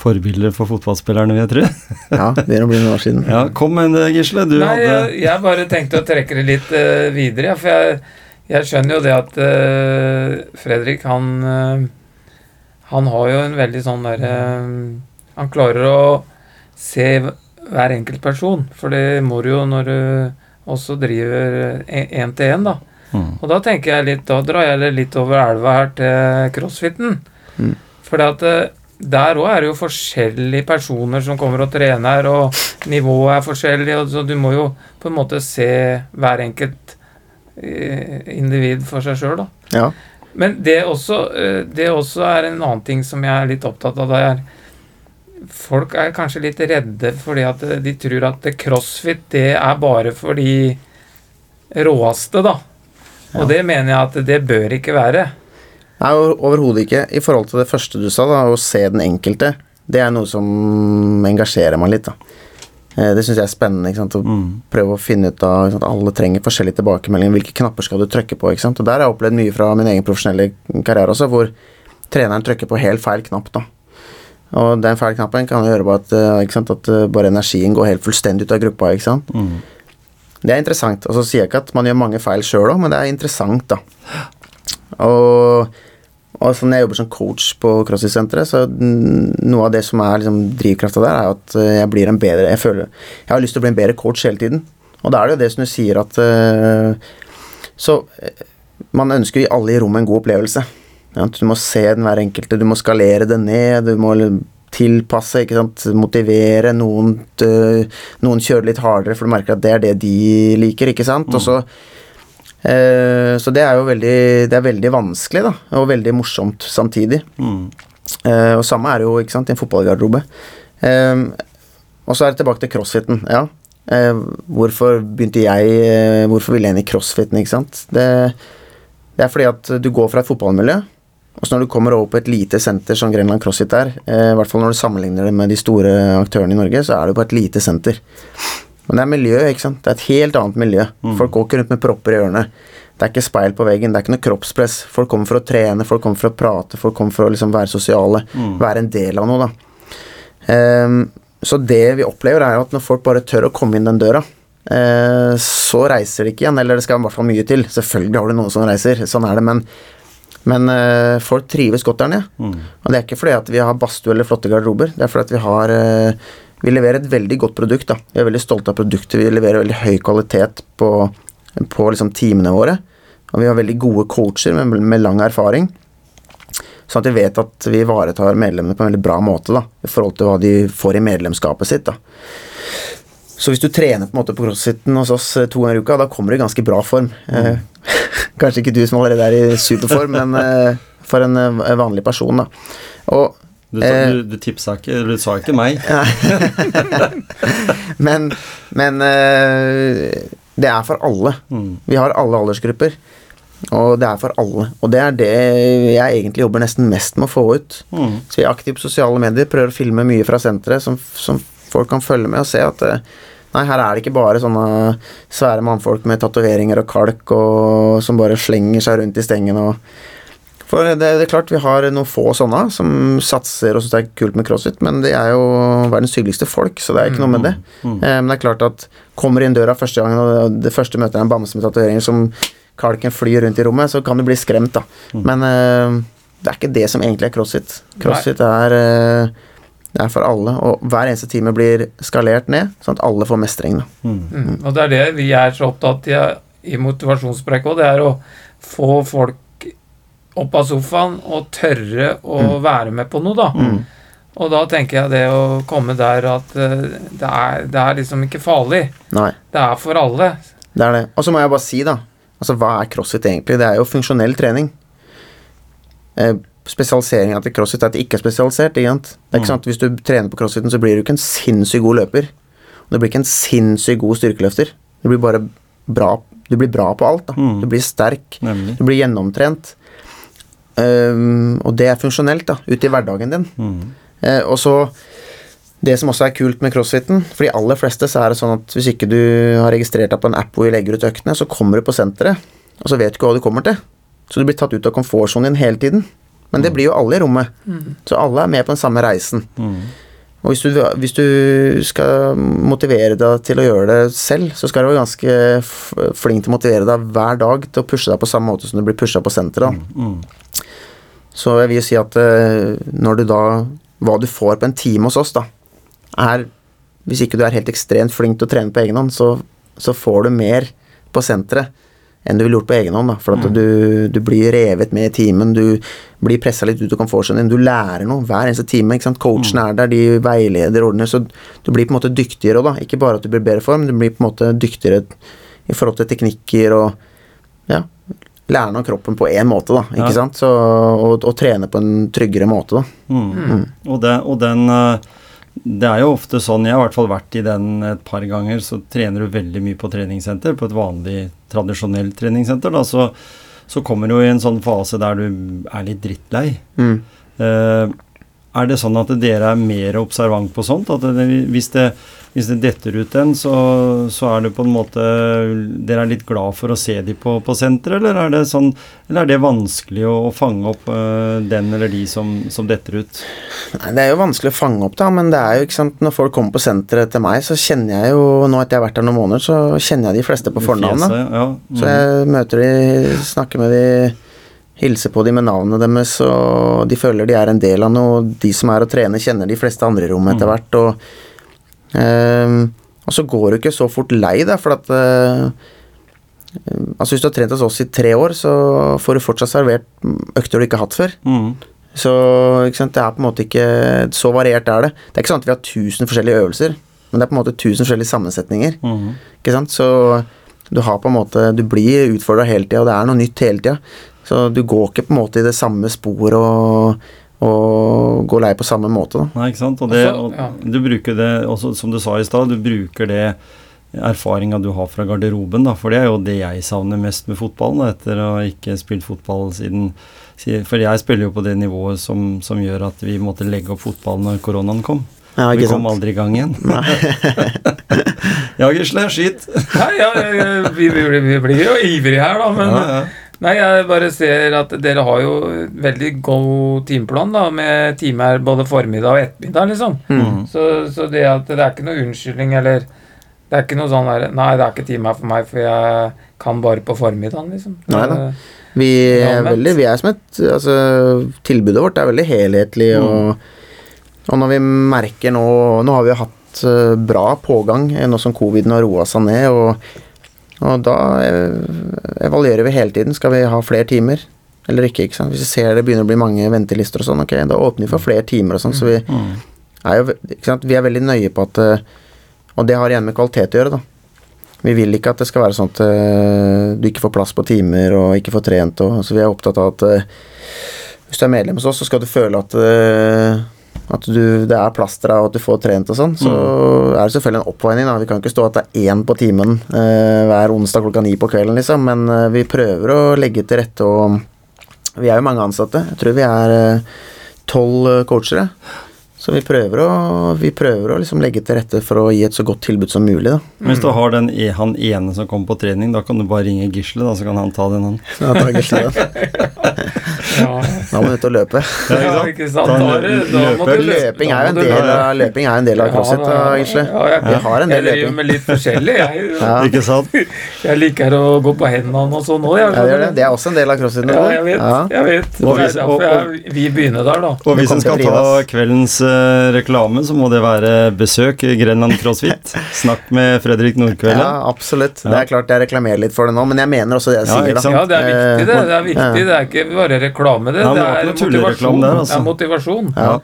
forbilder for fotballspillerne, vil jeg tro. Ja, det bli noen år siden. Ja, kom med det, Gisle. Du Nei, hadde jeg, jeg bare tenkte å trekke det litt uh, videre, ja, for jeg, jeg skjønner jo det at uh, Fredrik, han uh, Han har jo en veldig sånn derre Han klarer å se hver enkelt person, for det må du jo når du også driver én til én, da. Mm. Og da tenker jeg litt, da drar jeg litt over elva her til crossfiten. Mm. For der òg er det jo forskjellige personer som kommer og trener, og nivået er forskjellig, og så du må jo på en måte se hver enkelt eh, individ for seg sjøl, da. Ja. Men det også, eh, det også er en annen ting som jeg er litt opptatt av. Det er Folk er kanskje litt redde fordi at de tror at crossfit det er bare for de råeste, da. Og det mener jeg at det bør ikke være. Nei, overhodet ikke. I forhold til det første du sa, da, å se den enkelte, det er noe som engasjerer meg litt, da. Eh, Det syns jeg er spennende. ikke sant? Å Mm. prøve å finne ut av ikke sant? Alle trenger forskjellige tilbakemeldinger. Hvilke knapper skal du trykke på? ikke sant? Og Der har jeg opplevd mye fra min egen profesjonelle karriere også, hvor treneren trykker på helt feil knapp. da. Og den feil knappen kan jo gjøre bare at, eh, ikke sant? at eh, bare energien går helt fullstendig ut av gruppa. ikke sant? Mm. Det er interessant. Og så sier jeg ikke at man gjør mange feil sjøl òg, men det er interessant, da. Og, og sånn jeg jobber som coach på CrossFit-senteret, så noe av det som er liksom drivkrafta der, er at eh, jeg blir en bedre Jeg føler Jeg har lyst til å bli en bedre coach hele tiden. Og da er det jo det som du sier at uh, Så uh, man ønsker jo alle i rommet en god opplevelse. Du må se den hver enkelte, du må skalere det ned, du må tilpasse, ikke sant, motivere. Noen, uh, noen kjører litt hardere, for du merker at det er det de liker, ikke sant. Mm. Og så Eh, så det er jo veldig, det er veldig vanskelig, da, og veldig morsomt samtidig. Mm. Eh, og samme er det jo ikke sant, i en fotballgarderobe. Eh, og så er det tilbake til crossfiten. Ja. hvorfor begynte jeg Hvorfor ville jeg inn i crossfiten, ikke sant? Det, det, er fordi at du går fra et fotballmiljø, og så når du kommer over på et lite senter som Grenland CrossFit er, i hvert fall når du sammenligner det med de store aktørene i Norge, så er du på et lite senter. Men det er miljø, ikke sant. Det er et helt annet miljø. Mm. Folk går ikke rundt med propper i ørene. Det er ikke speil på veggen, det er ikke noe kroppspress. Folk kommer for å trene, folk kommer for å prate, folk kommer for å liksom være sosiale. Mm. Være en del av noe, da. Um, så det vi opplever, er at når folk bare tør å komme inn den døra, uh, så reiser de ikke igjen. Eller det skal i hvert fall mye til. Selvfølgelig har du noen som reiser, sånn er det, men men uh, folk trives godt der nede. Mm. Og det er ikke fordi at vi har badstue eller flotte garderober. Det er fordi at vi har uh, vi leverer et veldig godt produkt. da. Vi er veldig stolte av produktet. Vi leverer veldig høy kvalitet på, på liksom timene våre. Og vi har veldig gode coacher med, med lang erfaring. Sånn at vi vet at vi ivaretar medlemmene på en veldig bra måte da, i forhold til hva de får i medlemskapet sitt. da. Så hvis du trener på en måte på crossfiten hos oss eh, to ganger i uka, da kommer du i ganske bra form. Mm. Kanskje ikke du som allerede er i superform, men eh, for en vanlig person. da. Og du, du, du tipsa ikke Du sa ikke meg. men, men det er for alle. Mm. Vi har alle aldersgrupper. Og det er for alle. Og det er det jeg egentlig jobber nesten mest med å få ut. Mm. Så vi er aktive på sosiale medier, prøver å filme mye fra senteret som, som, folk kan følge med og se at eh, Nei, her er det ikke bare sånne svære mannfolk med tatoveringer og kalk og som bare slenger seg rundt i stengen og for det, det, er klart, vi har noen få sånne som satser og syns det er kult med crossfit, men de er jo verdens hyggeligste folk, så det er ikke noe med det. Mm. Mm. Eh, men det er klart at kommer inn døra første gangen, og det første møter er en bamse med tatoveringer som kalken flyr rundt i rommet, så kan du bli skremt, da. Mm. Men eh, det er ikke det som egentlig er crossfit. Crossfit er eh, det er for alle, og hver eneste time blir skalert ned, sånn at alle får mestring. Mm. Mm. Og det er det vi er så opptatt av i motivasjonspreik òg, det er å få folk opp av sofaen og tørre å mm. være med på noe, da. Mm. Og da tenker jeg det å komme der at uh, det, er, det, er, liksom ikke farlig. Nei. Det er for alle. Det er det. Og så må jeg bare si, da Altså, hva er crossfit egentlig? Det er jo funksjonell trening. Eh, Spesialiseringa til crossfit er at det ikke er spesialisert. Sant? Det er ikke mm. sånn Hvis du trener på crossfiten, så blir du ikke en sinnssykt god løper. Du blir ikke en sinnssykt god styrkeløfter. Du blir bare bra Du blir bra på alt. da. Mm. Du blir sterk. Nemlig. Du blir gjennomtrent. Um, og det er funksjonelt da, ute i hverdagen din. Mm. Uh, og så Det som også er kult med crossfiten For de aller fleste så er det sånn at hvis ikke du har registrert deg på en app hvor vi legger ut øktene, så kommer du på senteret, og så vet du ikke hva du kommer til. Så du blir tatt ut av komfortsonen din hele tiden. Men det mm. blir jo alle i rommet. Mm. Så alle er med på den samme reisen. Mm. Og hvis du, hvis du, skal motivere deg til å gjøre det selv, så skal du være ganske flink til å motivere deg hver dag til å pushe deg på samme måte som du blir pusha på senteret. Mm, mm. Så jeg vil si at uh, når du da Hva du får på en time hos oss, da, er Hvis ikke du er helt ekstremt flink til å trene på egen hånd, så, så får du mer på senteret enn du ville gjort på egen hånd. Da, for at mm. du, du, blir revet med i timen, du blir pressa litt ut av komfortsonen din. Du lærer noe hver eneste time. ikke sant? Coachen mm. er der, de veileder, ordner. Så du blir på en måte dyktigere òg, da. Ikke bare at du blir bedre form, du blir på en måte dyktigere i forhold til teknikker og ja, lære noe kroppen på én måte, da. Ikke ja. sant? Så, og, og, trene på en tryggere måte, da. Mm. Mm. Og, det, og, den eh, Det er jo ofte sånn, jeg har i hvert fall vært i den et par ganger, så trener du veldig mye på treningssenter, på et vanlig, tradisjonelt treningssenter, da, så, så kommer du i en sånn fase der du er litt drittlei. Mm. Uh, er det sånn at dere er mer observant på sånt? At det, hvis det hvis det detter ut en, så, så, er det på en måte Dere er litt glad for å se de på, på senteret, eller er det sånn Eller er det vanskelig å, å fange opp uh, den eller de som, som, detter ut? Nei, Det er jo vanskelig å fange opp, da, men det er jo ikke sant Når folk kommer på senteret til meg, så kjenner jeg jo Nå etter jeg har vært der noen måneder, så kjenner jeg de fleste på fornavnet. Ja. Mm. Så jeg møter de, snakker med de hilser på de med navnet deres, og de føler de er en del av noe. De som er og trener, kjenner de fleste andre i rommet etter hvert. Og, eh, og så går du ikke så fort lei deg, for at eh, Altså Hvis du har trent hos oss i tre år, så får du fortsatt servert økter du ikke har hatt før. Mm. Så ikke sant, det er på en måte ikke Så variert er det. Det er ikke sånn at vi har tusen forskjellige øvelser, men det er på en måte tusen forskjellige sammensetninger. Mm. Ikke sant? Så du har på en måte Du blir utfordra hele tida, og det er noe nytt hele tida. Så du går ikke på en måte i det samme sporet og, og går lei på samme måte. Da. Nei, ikke sant. Og, det, og du bruker det også, som du sa i stad, du bruker det erfaringa du har fra garderoben, da. For det er jo det jeg savner mest med fotballen, da, etter å ha ikke spilt fotball siden For jeg spiller jo på det nivået som, som gjør at vi måtte legge opp fotballen når koronaen kom. Ja, vi kom sant? aldri i gang igjen. ja, Gisle, skyt! Nei, ja, ja, vi, vi, vi blir jo ivrige her, da, men Ja, ja. Nei, jeg bare ser at dere har jo veldig god timeplan, da, med timer både formiddag og ettermiddag, liksom. Mm. Så, så det at det er ikke noe unnskyldning, eller Det er ikke noe sånn der Nei, det er ikke time her for meg, for jeg kan bare på formiddagen, liksom. Nei da. Vi er veldig Vi er som et Altså, tilbudet vårt er veldig helhetlig, og, og når vi merker nå Nå har vi hatt eh, bra pågang eh, nå som coviden har roa seg ned, og, og da eh, evaluerer vi hele tiden. Skal vi ha flere timer? Eller ikke, ikke sant? Hvis vi ser det begynner å bli mange ventelister og sånn, ok, da åpner vi for flere timer og sånn, så vi Mm. er jo ikke sant? Vi er veldig nøye på at eh, Og det har igjen med kvalitet å gjøre, da. Vi vil ikke at det skal være sånn at eh, du ikke får plass på timer og ikke får trent. Og, så vi er opptatt av at hvis du er medlem hos oss, så skal du føle at, at du, det er plastra og at du får trent og sånn. Så er det selvfølgelig en oppveining. Vi kan ikke stå at det er én på timen eh, hver onsdag klokka ni på kvelden, liksom. Men eh, vi prøver å legge til rette, og vi er jo mange ansatte. Jeg tror vi er eh, tolv eh, coachere. Så vi prøver, å, vi prøver å liksom legge til rette for å gi et så godt tilbud som mulig. Da. Mm. Hvis du har den, e- han ene som kommer på trening, da kan du bare ringe Gisle, da, så kan han ta den, han. Ja, ta Gisle, da. Ja, Da må du ut og løpe. ja, ikke sant? Da er da må du løpe- Løping er jo en del av, løping er en del av crossfit, da, Gisle. Ja, jeg, Vi har en del jeg driver med litt forskjellig. Jeg, Ja. Ikke sant? jeg liker å gå på hendene og sånn òg. Ja, det, det. er også en del av crossfit. Ja, jeg vet. Ja. Jeg vet. Og derfor jeg, vi begynner der, da. Og hvis en skal ta kveldens eh, reklame, så må det være besøk Grenland CrossFit. Snakk med Fredrik Nordkveld. Ja, absolutt. Det er klart jeg reklamerer litt for det nå, men jeg mener også det jeg Ja, sier, da. Ja, det er viktig, det. Det er Eh, viktig. Det er ikke bare reklame, det. Det det er tullereklame motivasjon. der, altså. Det er motivasjon. Ja.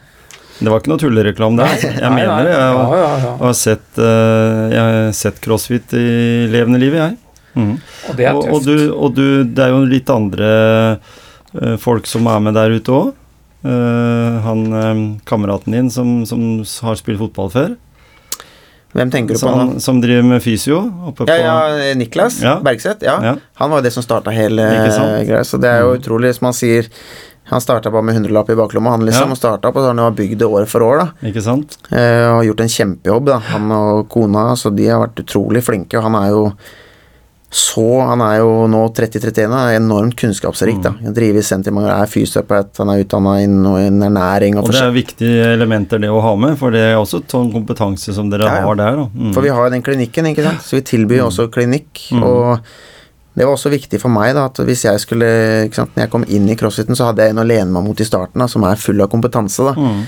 Det var ikke noe tullereklame der. altså. Jeg Nei, mener det. Jeg Ja, har, ja, ja. har sett, eh, jeg har sett crossfit i levende livet, jeg. Mm. Og det er Og, og, du, og du, det er jo litt andre uh, folk som er med der ute òg. Han eh, kameraten din som, som har spilt fotball før. Hvem tenker du som, på nå? som driver med fysio oppe på Ja, ja, Niklas Ja. Bergseth. Ja. Ja. Han var jo det som starta hele greia. Så det er jo Mm. utrolig, som han sier Han starta bare med hundrelapp i baklomma, han liksom, Ja. og starta og så har han jo bygd det år for år, da. Ikke sant? Eh, og gjort en kjempejobb, da. Han og kona, så de har vært utrolig flinke, og han er jo så Han er jo nå 30-31 og er enormt kunnskapsrik, da. Mm. Han driver i senter mange er fysioterapeut, han er utdanna innen ernæring og, Og det er viktige elementer det å ha med, for det er også sånn kompetanse som dere Ja, ja. har der. Mm. For vi har jo den klinikken, ikke sant. Så vi tilbyr også klinikk. Mm. Og det var også viktig for meg, da, at hvis jeg skulle ikke sant, Når jeg kom inn i crossfiten, så hadde jeg en å lene meg mot i starten, da, som er full av kompetanse, da. Mm.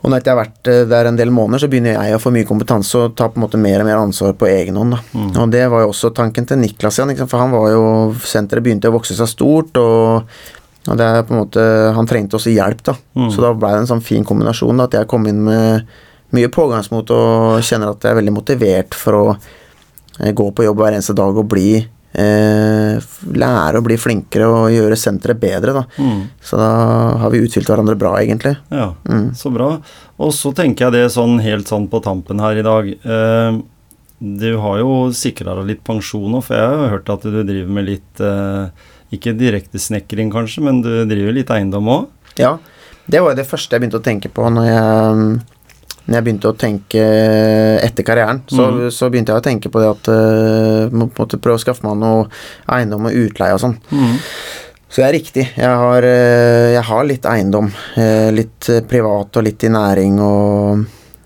Og når jeg har vært eh, der en del måneder, så begynner jeg å få mye kompetanse og ta på en måte mer og mer ansvar på egen hånd, da. Mm. Og det var jo også tanken til Niklas igjen, for han var jo Senteret begynte å vokse seg stort, og og det er på en måte Han trengte også hjelp, da. Mm. Så da ble det en sånn fin kombinasjon, da, at jeg kom inn med mye pågangsmot og kjenner at jeg er veldig motivert for å eh, gå på jobb hver eneste dag og bli eh, Lære å bli flinkere og gjøre senteret bedre, da. Mm. Så da har vi utfylt hverandre bra, egentlig. Ja, Mm. så bra. Og så tenker jeg det sånn helt sånn på tampen her i dag. Eh, du har jo sikra deg litt pensjon nå, for jeg har jo hørt at du driver med litt eh, Ikke direkte snekring, kanskje, men du driver litt eiendom òg? Ja, det var jo det første jeg begynte å tenke på når jeg når jeg begynte å tenke etter karrieren, så, mm. så begynte jeg å tenke på det at uh, må på en måte prøve å skaffe meg noe eiendom og utleie og sånn. Mm. Så det er riktig. Jeg har, eh, jeg har litt eiendom. eh, Litt eh, privat og litt i næring og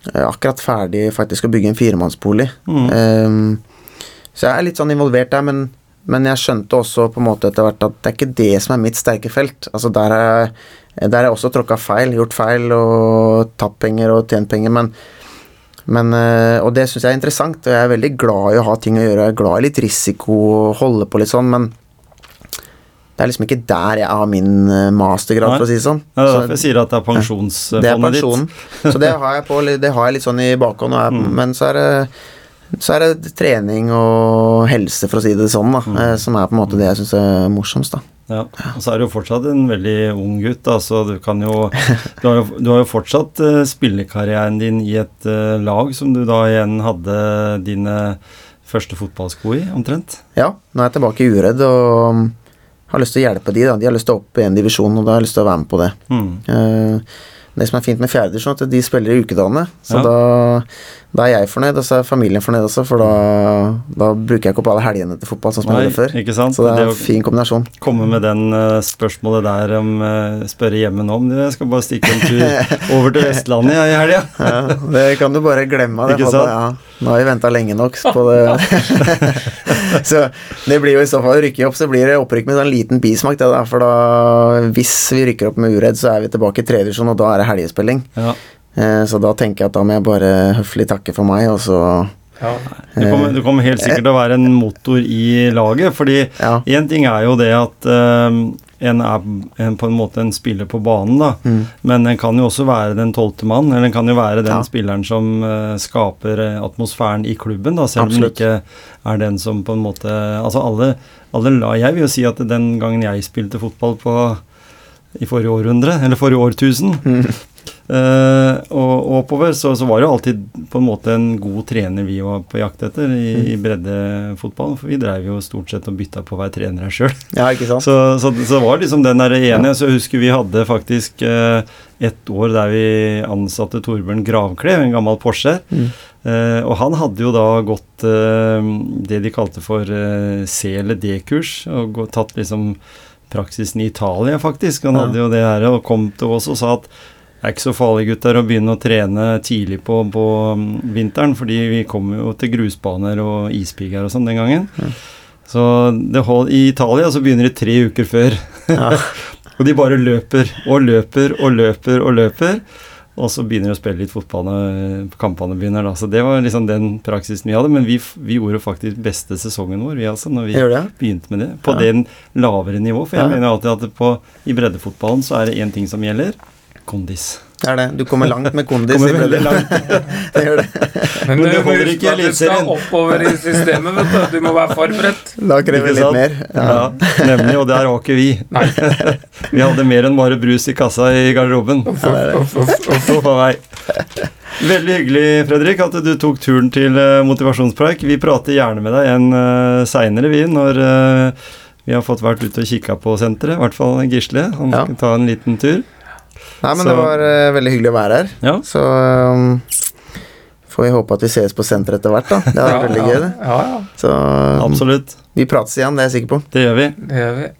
jeg er akkurat ferdig faktisk å bygge en firemannsbolig. Mm. Um, så jeg er litt sånn involvert der, men men jeg skjønte også på en måte etter hvert at det er ikke det som er mitt sterke felt. Altså Der er jeg, der har jeg også tråkka feil, gjort feil og tapt penger og tjent penger, men, men eh, Og det syns jeg er interessant, og jeg er veldig glad i å ha ting å gjøre. Jeg er glad i litt risiko og holde på litt sånn, men det er liksom ikke der jeg har min eh, mastergrad, Nei. for å si det sånn. Ja, det er derfor jeg sier at det er det er pensjonsfondet pensjonen. ditt. Så det har jeg, på, det har jeg litt sånn i bakhånd. Jeg, Mm. Men så er, det, så er det trening og helse, for å si det sånn, da, Mm. eh, som er på en måte det jeg syns er morsomst. da. Ja. Og så er du jo fortsatt en veldig ung gutt, da, så du kan jo Du har jo, du har jo fortsatt uh, spillekarrieren din i et uh, lag som du da igjen hadde dine første fotballsko i, omtrent. Ja, nå er jeg tilbake i Uredd og um, har lyst til å hjelpe de. da. De har lyst til å opp i en divisjon, og da har jeg lyst til å være med på det. Mm. Uh, det som er fint med fjerder, er at de spiller i ukedagene. Så Ja. da, da er jeg fornøyd, og så er familien fornøyd også, for da, da bruker jeg ikke opp alle helgene til fotball, sånn som jeg Nei, gjorde før. ikke sant? Så det er å en fin kombinasjon. komme med den uh, spørsmålet der om uh, Spørre hjemme nå om du, Jeg skal bare stikke en tur over til Vestlandet jeg, i helga. Ja, det kan du bare glemme. Det, Ikke sant? Ja, nå har vi venta lenge nok på det. så det blir jo i så fall rykke opp, så blir det opprykk med en liten bismak. Det, der, for da, hvis vi rykker opp med Uredd, så er vi tilbake i tredje divisjon, og da er det helgespilling. Ja. Eh, så da tenker jeg at da må jeg bare høflig takke for meg, og så Ja. Du kommer, du kommer helt sikkert til å være en motor i laget, fordi Ja. ting er jo det at eh, en er en, på en måte en spiller på banen, da. Mm. Men en kan jo også være den tolvte mann, eller en kan jo være den Ja. spilleren som uh, skaper eh, atmosfæren i klubben, da, selv om den ikke er den som på en måte Altså alle, alle la Jeg vil jo si at den gangen jeg spilte fotball på i forrige århundre, eller forrige årtusen, Mm. Eh, og, oppover, så, så var det jo alltid på en måte en god trener vi var på jakt etter i, i breddefotballen. For vi dreiv jo stort sett og bytta på hver trener trenere sjøl. Ja. Så, så, så var det liksom den der ene. Så jeg husker vi hadde faktisk uh, et år der vi ansatte Torbjørn Gravklev, en gammel Porsche. Mm. Uh, og han hadde jo da gått eh, det de kalte for eh, C- eller D-kurs, og gå, tatt liksom praksisen i Italia, faktisk. Han Ja. hadde jo det her, og kom til oss og sa at det er ikke så farlig gutter å begynne å trene tidlig på, på mm, vinteren, fordi vi kom jo til grusbaner og ispiger og sånn den gangen. Så det hold, i Italia så begynner det tre uker før. Ja. og de bare løper og løper og løper og løper. Og så begynner de å spille litt fotball når kampene begynner. da, Så det var liksom den praksisen vi hadde. Men vi, vi gjorde faktisk beste sesongen vår, vi altså, når vi begynte med det. På Ja. den lavere nivå. For jeg Ja. mener alltid at på, i breddefotballen så er det én ting som gjelder. Kondis. Det er det. Du kommer langt med kondis. Kommer veldig langt. det gjør det. Men, Men det du må holder ikke i at du skal oppover i systemet, vet du. Du må være forberedt. Da krever det litt mer. Ja. Ja. nemlig. Og der var ikke vi. Vi hadde mer enn bare brus i kassa i garderoben. Uff, uff, uff. Veldig hyggelig, Fredrik, at du tok turen til eh, motivasjonspreik. Vi prater gjerne med deg en uh, seinere, vi, når uh, vi har fått vært ute og kikka på senteret. I hvert fall Gisle. Han Ja. skal ta en liten tur. Nei, men Så- det var uh, veldig hyggelig å være her. Ja. Så um, får vi håpe at vi ses på senteret etter hvert, da. Det hadde vært veldig ja, gøy, det. Ja, ja. Så um, Absolutt. vi prates igjen, det er jeg sikker på. Det gjør vi. Det gjør vi.